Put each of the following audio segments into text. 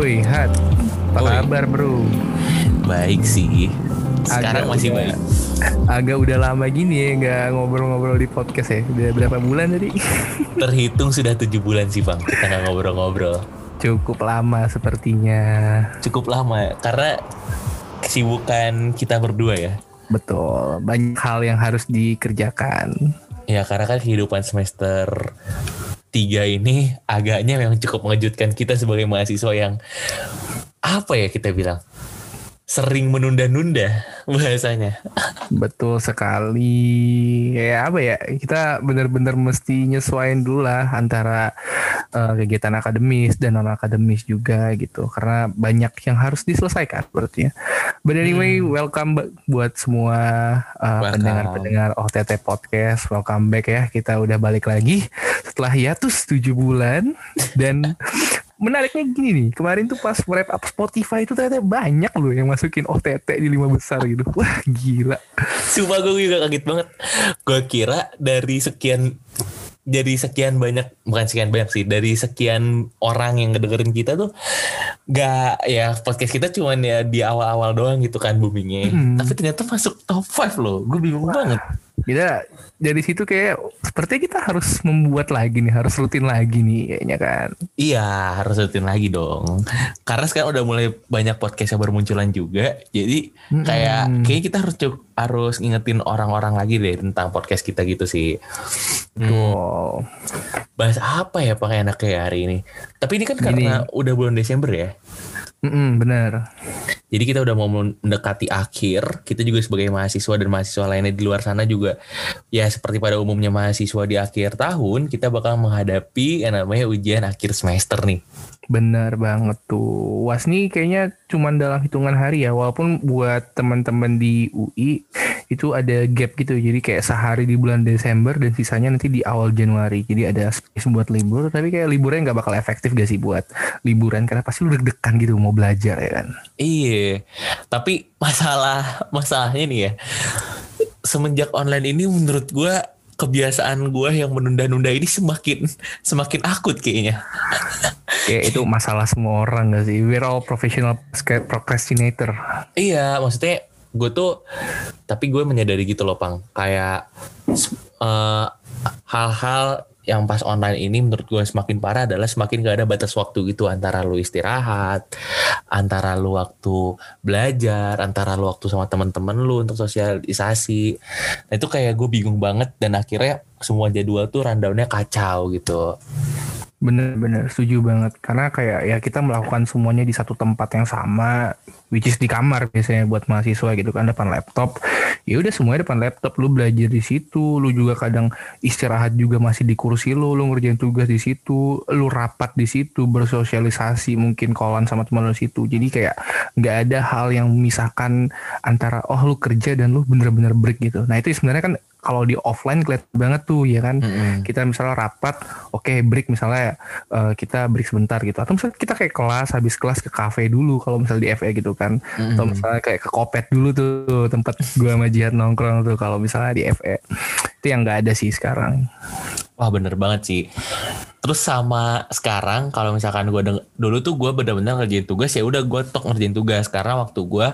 Woi, Hat. Apa kabar, Bro? Baik sih. Sekarang Agak masih udah- baik. Agak udah lama gini ya nggak ngobrol-ngobrol di podcast ya. Udah berapa bulan tadi? Terhitung sudah tujuh bulan sih bang. Kita nggak ngobrol-ngobrol. Cukup lama sepertinya. Cukup lama karena kesibukan kita berdua ya. Betul. Banyak hal yang harus dikerjakan. Ya karena kan kehidupan semester tiga ini agaknya memang cukup mengejutkan kita sebagai mahasiswa yang apa ya kita bilang sering menunda-nunda bahasanya. Betul sekali. Ya apa ya? Kita benar-benar mesti nyesuaiin dulu lah antara eh, kegiatan akademis dan non akademis juga gitu. Karena banyak yang harus diselesaikan berarti ya. But anyway, welcome ba- buat semua Welcome. pendengar-pendengar OTT podcast. Welcome back ya. Kita udah balik lagi setelah hiatus 7 bulan dan menariknya gini nih kemarin tuh pas wrap up Spotify itu ternyata banyak loh yang masukin OTT di lima besar gitu. Wah gila. Sumpah gue juga kaget banget. Gue kira dari sekian dari sekian banyak bukan sekian banyak sih dari sekian orang yang ngedengerin kita tuh gak ya podcast kita cuman ya di awal-awal doang gitu kan boomingnya. Hmm. tapi ternyata masuk top 5 loh. Gue bingung banget kita dari situ kayak sepertinya kita harus membuat lagi nih harus rutin lagi nih kayaknya kan iya harus rutin lagi dong karena sekarang udah mulai banyak podcast yang bermunculan juga jadi kayak Mm-mm. kayaknya kita harus harus ngingetin orang-orang lagi deh tentang podcast kita gitu sih Hmm. Tuh. bahas apa ya pakai enaknya ya hari ini tapi ini kan karena udah bulan Desember ya Mm-mm, bener. Jadi kita udah mau mendekati akhir kita juga sebagai mahasiswa dan mahasiswa lainnya di luar sana juga ya seperti pada umumnya mahasiswa di akhir tahun kita bakal menghadapi yang namanya ujian akhir semester nih. Bener banget tuh. Was nih kayaknya cuman dalam hitungan hari ya walaupun buat teman-teman di UI itu ada gap gitu. Jadi kayak sehari di bulan Desember dan sisanya nanti di awal Januari. Jadi ada space buat libur tapi kayak liburnya nggak bakal efektif gak sih buat liburan? Karena pasti lu deg-degan gitu mau belajar ya kan? Iya. Tapi masalah masalahnya nih ya semenjak online ini menurut gua kebiasaan gua yang menunda-nunda ini semakin semakin akut kayaknya Kayak itu masalah semua orang gak sih? We're all professional procrastinator. Iya, maksudnya gue tuh, tapi gue menyadari gitu loh, pang. Kayak eh, hal-hal yang pas online ini menurut gue semakin parah adalah semakin gak ada batas waktu gitu antara lu istirahat, antara lu waktu belajar, antara lu waktu sama teman-teman lu untuk sosialisasi. Nah itu kayak gue bingung banget dan akhirnya semua jadwal tuh rundownnya kacau gitu. Bener-bener setuju banget. Karena kayak ya kita melakukan semuanya di satu tempat yang sama, which is di kamar biasanya buat mahasiswa gitu kan depan laptop. Ya udah semuanya depan laptop. Lu belajar di situ, lu juga kadang istirahat juga masih di kursi lu, lu ngerjain tugas di situ, lu rapat di situ, bersosialisasi mungkin kolan sama teman lu situ. Jadi kayak nggak ada hal yang memisahkan antara oh lu kerja dan lu bener-bener break gitu. Nah itu sebenarnya kan kalau di offline kelihatan banget tuh ya kan? Mm-mm. kita misalnya rapat oke break misalnya eh, kita break sebentar gitu. Atau misalnya kita kayak kelas habis kelas ke kafe dulu kalau misalnya di FE gitu kan. Atau misalnya kayak ke kopet dulu tuh tempat gua sama Jihad nongkrong tuh kalau misalnya di FE itu yang nggak ada sih sekarang Wah bener banget sih. Terus sama sekarang kalau misalkan gue deng- dulu tuh gue bener-bener ngerjain tugas ya udah gue tok ngerjain tugas karena waktu gue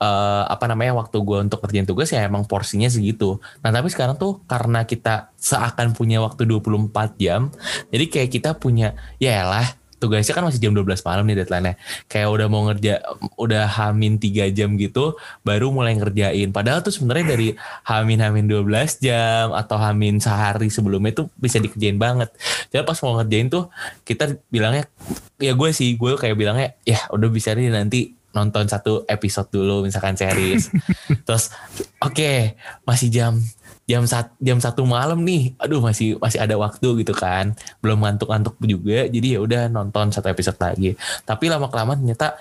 eh, apa namanya waktu gue untuk ngerjain tugas ya emang porsinya segitu. Nah tapi sekarang tuh karena kita seakan punya waktu 24 jam, jadi kayak kita punya ya lah tugasnya kan masih jam 12 malam nih deadline-nya. Kayak udah mau ngerja udah hamin 3 jam gitu baru mulai ngerjain. Padahal tuh sebenarnya dari hamin hamin 12 jam atau hamin sehari sebelumnya tuh bisa dikerjain banget. Jadi pas mau ngerjain tuh kita bilangnya ya gue sih gue kayak bilangnya ya udah bisa nih nanti nonton satu episode dulu misalkan series. Terus oke masih jam jam sat, jam satu malam nih. Aduh masih masih ada waktu gitu kan. Belum ngantuk-ngantuk juga. Jadi ya udah nonton satu episode lagi. Tapi lama kelamaan ternyata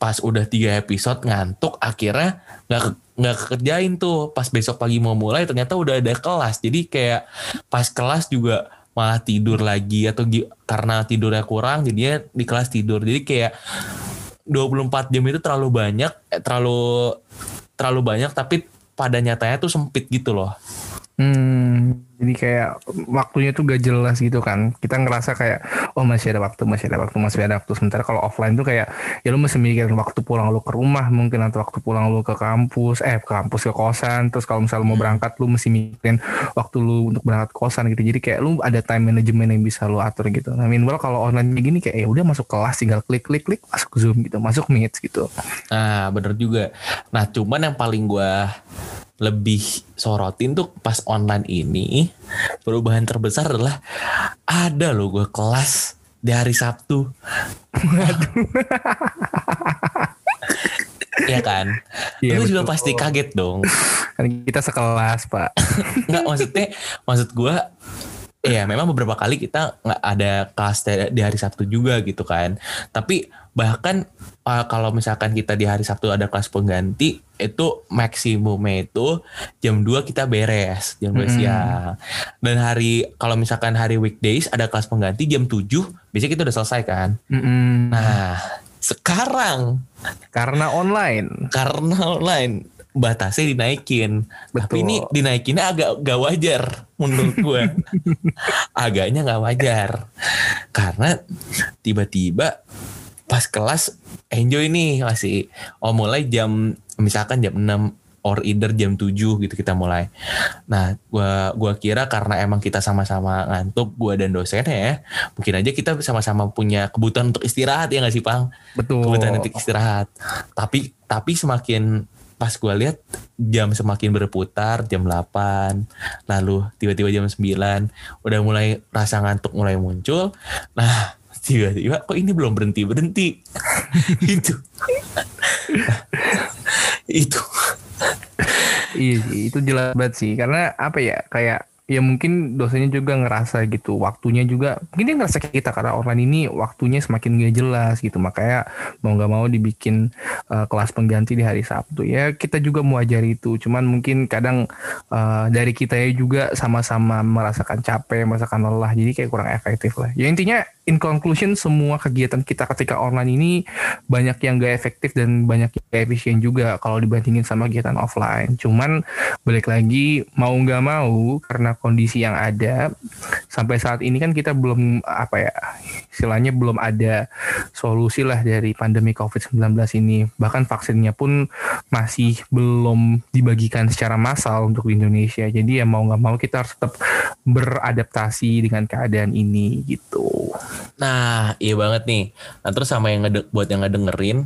pas udah tiga episode ngantuk akhirnya nggak nggak kerjain tuh. Pas besok pagi mau mulai ternyata udah ada kelas. Jadi kayak pas kelas juga malah tidur lagi atau karena tidurnya kurang jadinya di kelas tidur. Jadi kayak 24 jam itu terlalu banyak eh, terlalu terlalu banyak tapi pada nyatanya tuh sempit gitu loh. Hmm, Jadi kayak waktunya tuh gak jelas gitu kan. Kita ngerasa kayak oh masih ada waktu, masih ada waktu, masih ada waktu. Sementara kalau offline tuh kayak ya lu mesti mikirin waktu pulang lu ke rumah mungkin atau waktu pulang lu ke kampus, eh ke kampus ke kosan. Terus kalau misalnya mau Hmm. berangkat lu mesti mikirin waktu lu untuk berangkat ke kosan gitu. Jadi kayak lu ada time management yang bisa lu atur gitu. Nah, meanwhile kalau online gini kayak ya udah masuk kelas tinggal klik klik klik masuk Zoom gitu, masuk Meet gitu. Nah bener juga. Nah cuman yang paling gue lebih sorotin tuh pas online ini perubahan terbesar adalah ada loh gue kelas di hari Sabtu. Iya kan? Iya, Lu juga pasti kaget dong. Kan kita sekelas, Pak. Nggak maksudnya, maksud gue, ya memang beberapa kali kita nggak ada kelas di hari Sabtu juga gitu kan. Tapi bahkan uh, kalau misalkan kita di hari Sabtu ada kelas pengganti, itu maksimumnya itu jam 2 kita beres, jam 2 Mm-mm. siang. Dan hari, kalau misalkan hari weekdays ada kelas pengganti jam 7, biasanya kita udah selesai kan. Mm-mm. Nah, sekarang Karena online. karena online batasnya dinaikin. Tapi Betul. ini dinaikinnya agak gak wajar menurut gue. Agaknya gak wajar. Karena tiba-tiba pas kelas enjoy nih masih oh mulai jam misalkan jam 6 or either jam 7 gitu kita mulai. Nah, gua gua kira karena emang kita sama-sama ngantuk gua dan dosennya ya, mungkin aja kita sama-sama punya kebutuhan untuk istirahat ya nggak sih, Pang? Betul. kebutuhan untuk istirahat. Tapi tapi semakin pas gue lihat jam semakin berputar jam 8 lalu tiba-tiba jam 9 udah mulai rasa ngantuk mulai muncul nah tiba-tiba kok ini belum berhenti? Berhenti. Itu. Itu. Iya itu jelas banget sih. Karena apa ya, kayak ya mungkin dosennya juga ngerasa gitu, waktunya juga mungkin dia ngerasa kita karena online ini waktunya semakin gak jelas gitu. Makanya mau nggak mau dibikin uh, kelas pengganti di hari Sabtu. Ya kita juga mau ajar itu. Cuman mungkin kadang uh, dari kita ya juga sama-sama merasakan capek, merasakan lelah. Jadi kayak kurang efektif lah. Ya intinya in conclusion semua kegiatan kita ketika online ini banyak yang gak efektif dan banyak yang gak efisien juga kalau dibandingin sama kegiatan offline. Cuman balik lagi mau nggak mau karena kondisi yang ada sampai saat ini kan kita belum apa ya istilahnya belum ada solusi lah dari pandemi COVID-19 ini. Bahkan vaksinnya pun masih belum dibagikan secara massal untuk Indonesia. Jadi ya mau nggak mau kita harus tetap beradaptasi dengan keadaan ini gitu. Nah, iya banget nih. Nah, terus sama yang buat yang ngedengerin,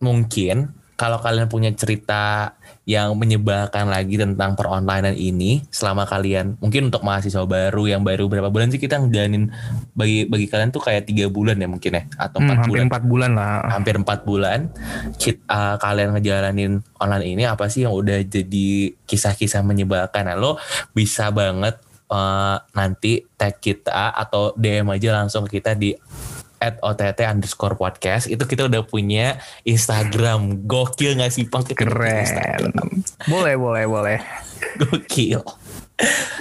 mungkin kalau kalian punya cerita yang menyebalkan lagi tentang peronlinean ini selama kalian mungkin untuk mahasiswa baru yang baru berapa bulan sih kita ngejalanin bagi bagi kalian tuh kayak tiga bulan ya mungkin ya atau Hmm, empat hampir bulan empat bulan lah. hampir empat bulan kit, uh, kalian ngejalanin online ini apa sih yang udah jadi kisah-kisah menyebalkan nah, lo bisa banget uh, nanti tag kita atau DM aja langsung ke kita di at OTT underscore podcast itu kita udah punya Instagram gokil gak sih Instagram. Keren. Boleh, boleh, boleh. gokil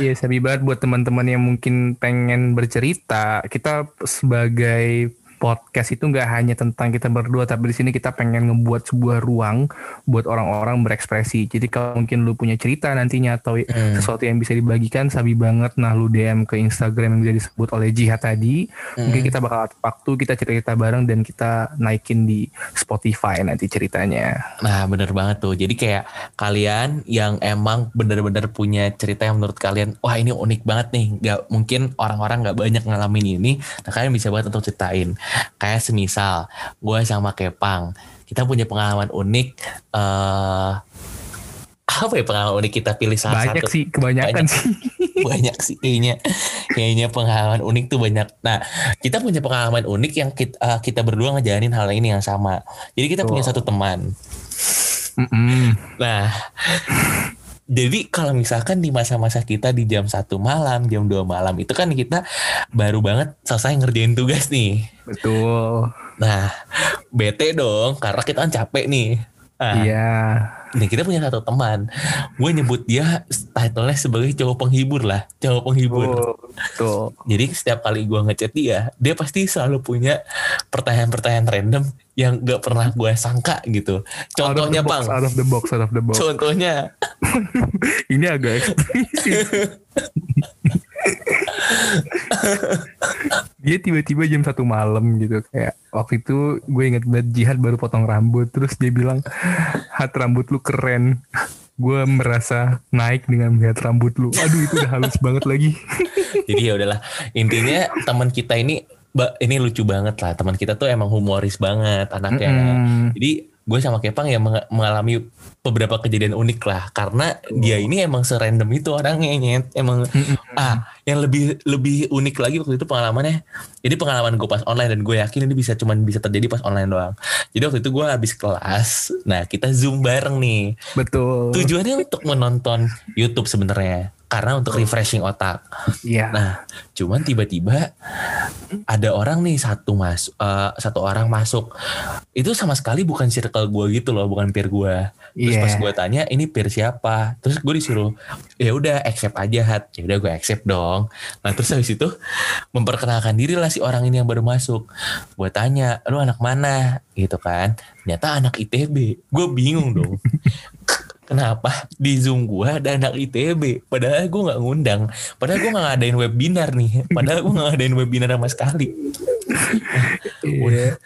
Iya, sabi banget buat teman-teman yang mungkin pengen bercerita. Kita sebagai podcast itu nggak hanya tentang kita berdua, tapi di sini kita pengen ngebuat sebuah ruang buat orang-orang berekspresi. Jadi kalau mungkin lu punya cerita nantinya atau Hmm. sesuatu yang bisa dibagikan, sabi banget. Nah, lu DM ke Instagram yang bisa disebut oleh Jihad tadi. Mungkin Hmm. kita bakal waktu kita cerita bareng dan kita naikin di Spotify nanti ceritanya. Nah bener banget tuh. Jadi kayak kalian yang emang bener-bener punya cerita yang menurut kalian, wah ini unik banget nih. Gak mungkin orang-orang gak banyak ngalamin ini. Nah kalian bisa banget untuk ceritain. Kayak semisal gue sama Kepang, kita punya pengalaman unik. eh apa ya pengalaman unik kita pilih salah Banyak satu sih, kebanyakan Banyak. sih. banyak sih kayaknya kayaknya pengalaman unik tuh banyak nah kita punya pengalaman unik yang kita, eh, kita berdua ngejalanin hal ini yang sama jadi kita punya Betul. satu teman Mm-mm. Nah, jadi kalau misalkan di masa-masa kita di jam satu malam, jam 2 malam itu kan kita baru banget selesai ngerjain tugas nih. Betul. Nah, bete dong karena kita kan capek nih. Nah, Iya. nih kita punya satu teman. Gue nyebut dia title-nya sebagai cowok penghibur lah, cowok penghibur. Oh, Tuh. Jadi setiap kali gue ngechat dia, dia pasti selalu punya pertanyaan-pertanyaan random yang gak pernah gue sangka gitu. Contohnya out box, bang, out of the box, out of the box. contohnya Ini agak eksplisit. dia tiba-tiba jam satu malam gitu kayak waktu itu gue inget banget jihad baru potong rambut terus dia bilang hat rambut lu keren gue merasa naik dengan melihat rambut lu aduh itu udah halus banget lagi jadi ya udahlah. Intinya teman kita ini, ini lucu banget lah. Teman kita tuh emang humoris banget anaknya. Mm-mm. Jadi gue sama Kepang ya meng- mengalami beberapa kejadian unik lah. Karena dia ini emang serandom itu orangnya nyet emang ah yang lebih lebih unik lagi waktu itu pengalamannya. Jadi pengalaman gue pas online dan gue yakin ini bisa cuman bisa terjadi pas online doang. Jadi waktu itu gue habis kelas nah kita zoom bareng nih. Betul. Tujuannya untuk menonton YouTube sebenarnya karena untuk refreshing otak iya Nah, cuman tiba-tiba ada orang nih satu masuk, satu orang masuk. Itu sama sekali bukan circle gue gitu loh, bukan peer gue. Terus Iya. pas gue tanya ini peer siapa? Terus gue disuruh ya udah accept aja hat. Ya udah gue accept dong. Nah terus habis itu memperkenalkan diri lah si orang ini yang baru masuk. Gue tanya, lu anak mana? Gitu kan. Ternyata anak ITB. Gue bingung dong. Kenapa di Zoom gue ada anak ITB? Padahal gue nggak ngundang. Padahal gue nggak ngadain webinar nih. Padahal gue nggak ngadain webinar sama sekali. Iya.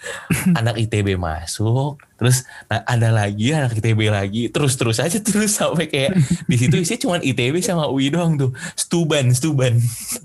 Anak ITB masuk, terus nah, ada lagi anak ITB lagi, terus terus aja terus sampai kayak di situ isinya cuma ITB sama UI doang tuh. Stuban, stuban.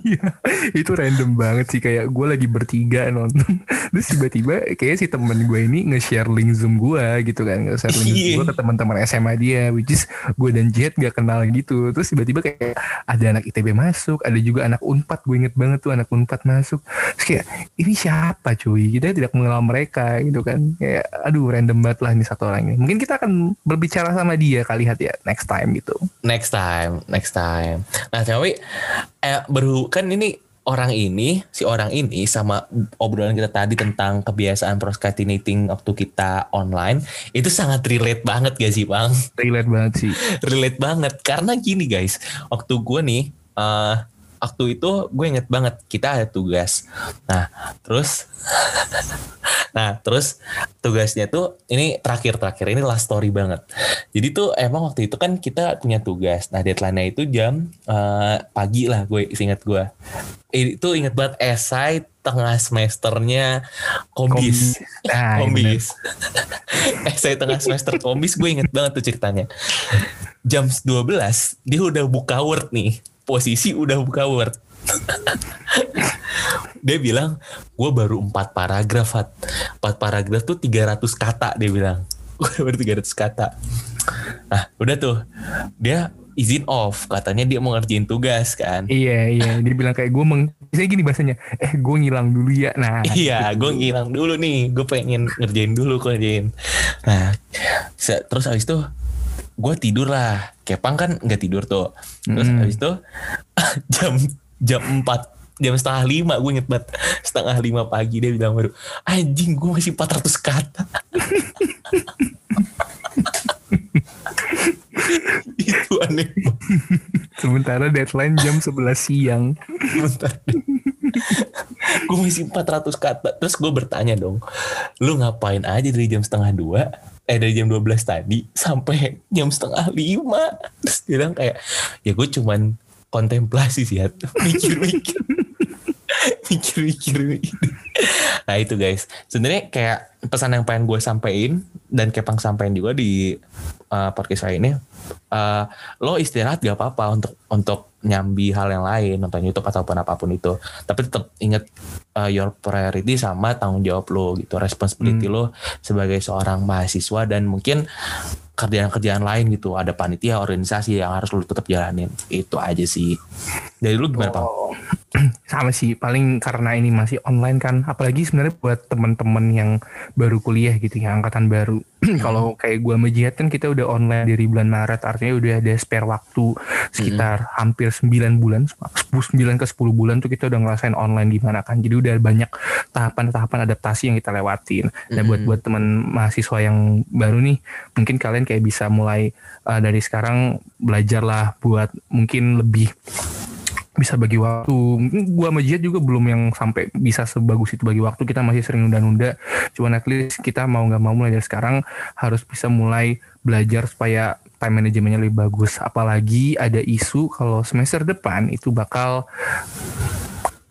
Iya, itu random banget sih kayak gue lagi bertiga nonton terus tiba-tiba kayak si temen gue ini nge-share link zoom gue gitu kan nge-share link Iya. zoom gue ke teman-teman SMA dia which is gue dan Jet gak kenal gitu terus tiba-tiba kayak ada anak ITB masuk ada juga anak Unpad gue inget banget tuh anak Unpad masuk terus kayak ini siapa cuy? Kita tidak mengenal mereka gitu kan. Kayak aduh random banget lah ini satu orang ini. Mungkin kita akan berbicara sama dia kali lihat ya next time gitu. Next time, next time. Nah, tapi eh, baru kan ini orang ini, si orang ini sama obrolan kita tadi tentang kebiasaan procrastinating waktu kita online, itu sangat relate banget gak sih bang? relate banget sih. Relate banget. Karena gini guys waktu gue nih eh waktu itu gue inget banget kita ada tugas. Nah terus nah terus tugasnya tuh ini terakhir terakhir ini last story banget. Jadi tuh emang waktu itu kan kita punya tugas. Nah deadline-nya itu jam eh, pagi lah gue inget gue. Itu inget banget esai tengah semesternya kombis. Nah, kombis. esai tengah semester kombis gue inget banget tuh ceritanya. Jam 12 dia udah buka word nih posisi udah buka word. Dia bilang gue baru empat paragraf Hat. empat paragraf tuh 300 kata dia bilang. Gue baru 300 kata. Nah udah tuh. Dia izin off? Katanya dia mau ngerjain tugas kan? Iya iya. Dia bilang kayak gue meng saya gini bahasanya eh gue ngilang dulu ya. Nah Iya, gue ngilang dulu nih. Gue pengen ngerjain dulu, gue ngerjain. Nah, terus abis itu gue tidur lah. Kepang kan nggak tidur tuh. Terus Mm. abis itu jam jam 4 jam setengah lima gue inget banget setengah lima pagi dia bilang baru anjing gue masih 400 kata itu aneh sementara deadline jam 11 siang gue masih 400 kata. Terus gue bertanya dong, lu ngapain aja dari jam setengah dua, eh dari jam 12 tadi sampai jam setengah lima. Terus dia bilang kayak, ya gue cuman kontemplasi sih ya, mikir-mikir. mikir-mikir nah itu guys sebenarnya kayak pesan yang pengen gue sampein dan Kepang sampein juga di uh, podcast saya ini uh, lo istirahat gak apa-apa untuk untuk nyambi hal yang lain nonton YouTube ataupun apa pun itu. Tapi tetap ingat uh, your priority sama tanggung jawab lo gitu responsibility lo sebagai seorang mahasiswa dan mungkin kerjaan-kerjaan lain gitu. Ada panitia organisasi yang harus lo tetap jalanin. Itu aja sih. Dari lu gimana? Oh, sama sih. Paling karena ini masih online kan. Apalagi sebenarnya buat teman-teman yang baru kuliah gitu ya angkatan baru kalau kayak gua sama Jihad kan kita udah online dari bulan Maret artinya udah ada spare waktu sekitar hampir 9 bulan 9 ke 10 bulan tuh kita udah ngerasain online gimana kan. Jadi udah banyak tahapan-tahapan adaptasi yang kita lewatin. Nah buat buat teman mahasiswa yang baru nih mungkin kalian kayak bisa mulai uh, dari sekarang belajar lah buat mungkin lebih bisa bagi waktu. Gua sama Jihad juga belum yang sampai bisa sebagus itu bagi waktu. Kita masih sering nunda-nunda. Cuman at least kita mau nggak mau mulai dari sekarang harus bisa mulai belajar supaya time manajemennya lebih bagus. Apalagi ada isu kalau semester depan itu bakal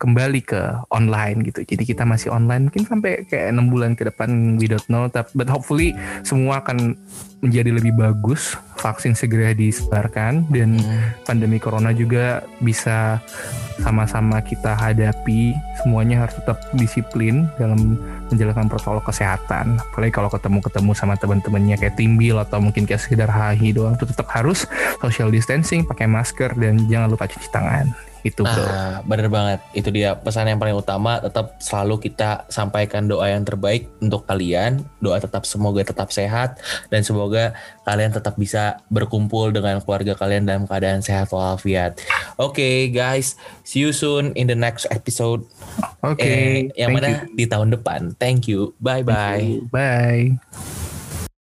kembali ke online gitu. Jadi kita masih online mungkin sampai kayak enam bulan ke depan we don't know. But hopefully semua akan menjadi lebih bagus. Vaksin segera disebarkan dan hmm. pandemi corona juga bisa sama-sama kita hadapi. Semuanya harus tetap disiplin dalam menjalankan protokol kesehatan. Apalagi kalau ketemu-ketemu sama teman-temannya kayak timbil atau mungkin kayak sekedar hahi doang itu tetap harus social distancing, pakai masker dan jangan lupa cuci tangan itu bro. Ah, bener banget. Itu dia pesan yang paling utama. Tetap selalu kita sampaikan doa yang terbaik untuk kalian. Doa tetap semoga tetap sehat dan semoga kalian tetap bisa berkumpul dengan keluarga kalian dalam keadaan sehat walafiat. Oke okay, guys, see you soon in the next episode. Oke. Okay, eh, yang mana you. di tahun depan. Thank you. Bye bye. Bye.